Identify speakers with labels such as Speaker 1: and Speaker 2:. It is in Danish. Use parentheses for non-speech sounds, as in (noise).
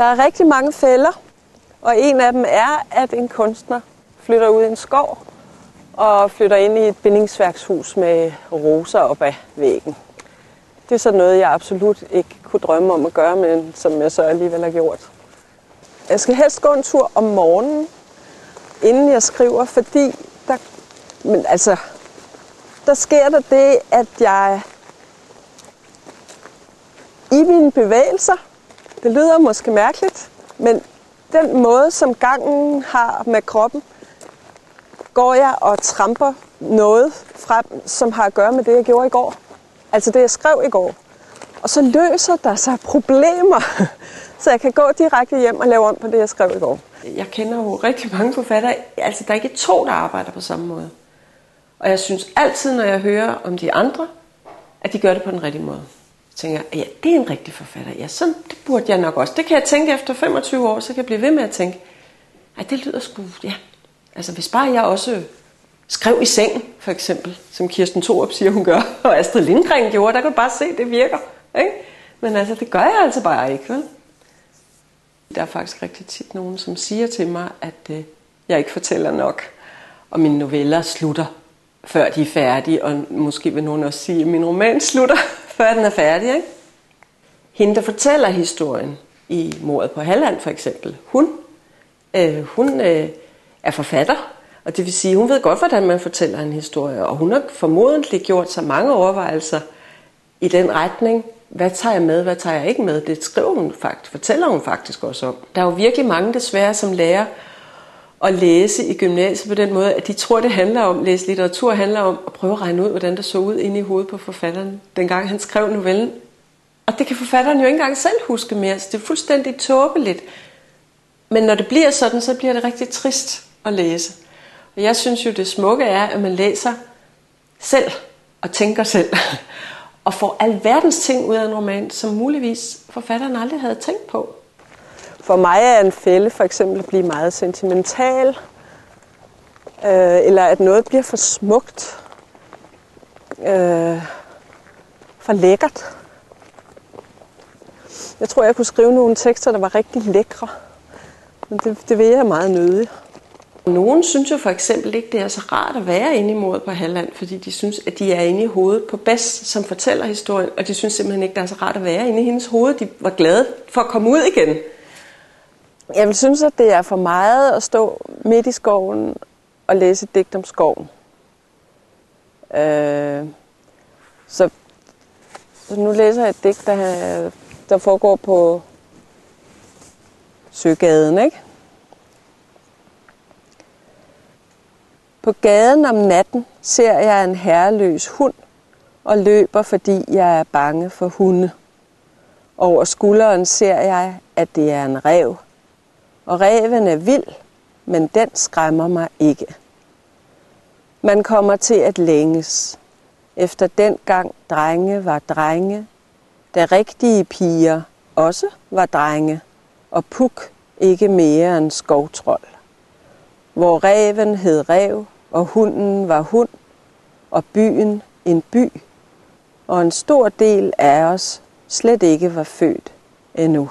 Speaker 1: Der er rigtig mange fælder, og en af dem er, at en kunstner flytter ud i en skov og flytter ind i et bindingsværkshus med roser op ad væggen. Det er sådan noget, jeg absolut ikke kunne drømme om at gøre, men som jeg så alligevel har gjort. Jeg skal helst gå en tur om morgenen, inden jeg skriver, fordi der, men altså, der sker der det, at jeg i mine bevægelser, det lyder måske mærkeligt, men den måde, som gangen har med kroppen, går jeg og tramper noget frem, som har at gøre med det, jeg gjorde i går. Altså det, jeg skrev i går. Og så løser der sig problemer, (laughs) så jeg kan gå direkte hjem og lave om på det, jeg skrev i går. Jeg kender jo rigtig mange forfattere. Altså, der er ikke to, der arbejder på samme måde. Og jeg synes altid, når jeg hører om de andre, at de gør det på den rigtige måde. Tænker ja, det er en rigtig forfatter. Ja, sådan det burde jeg nok også. Det kan jeg tænke efter 25 år, så kan jeg blive ved med at tænke, at det lyder sgu, ja. Altså, hvis bare jeg også skrev i seng, for eksempel, som Kirsten Thorup siger, hun gør, og Astrid Lindgren gjorde, der kan du bare se, at det virker. Ikke? Men altså, det gør jeg altså bare ikke, vel? Der er faktisk rigtig tit nogen, som siger til mig, at øh, jeg ikke fortæller nok, og mine noveller slutter, før de er færdige, og måske vil nogen også sige, at min roman slutter, før den er færdig. Ikke? Hende, der fortæller historien i Mordet på Halland for eksempel, hun, øh, hun øh, er forfatter, og det vil sige, hun ved godt, hvordan man fortæller en historie, og hun har formodentlig gjort sig mange overvejelser i den retning, hvad tager jeg med, hvad tager jeg ikke med? Det skriver hun faktisk, fortæller hun faktisk også om. Der er jo virkelig mange desværre, som lærer at læse i gymnasiet på den måde, at de tror, det handler om, læse litteratur handler om at prøve at regne ud, hvordan det så ud inde i hovedet på forfatteren, dengang han skrev novellen. Og det kan forfatteren jo ikke engang selv huske mere, så det er fuldstændig tåbeligt. Men når det bliver sådan, så bliver det rigtig trist at læse. Og jeg synes jo, det smukke er, at man læser selv og tænker selv (laughs) og får alverdens ting ud af en roman, som muligvis forfatteren aldrig havde tænkt på. For mig er en fælde for eksempel at blive meget sentimental, øh, eller at noget bliver for smukt, øh, for lækkert. Jeg tror, jeg kunne skrive nogle tekster, der var rigtig lækre. Men det, det vil jeg meget nødig. Nogen synes jo for eksempel ikke, det er så rart at være inde i mordet på Halland, fordi de synes, at de er inde i hovedet på Bess, som fortæller historien, og de synes simpelthen ikke, det er så rart at være inde i hendes hoved. De var glade for at komme ud igen. Jeg vil synes, at det er for meget at stå midt i skoven og læse et digt om skoven. Øh, så, så nu læser jeg et digt, der, der foregår på Søgaden, ikke? På gaden om natten ser jeg en herreløs hund og løber, fordi jeg er bange for hunde. Over skulderen ser jeg, at det er en rev. Og reven er vild, men den skræmmer mig ikke. Man kommer til at længes. Efter den gang drenge var drenge, da rigtige piger også var drenge, og puk ikke mere end skovtrold hvor reven hed rev, og hunden var hund, og byen en by, og en stor del af os slet ikke var født endnu.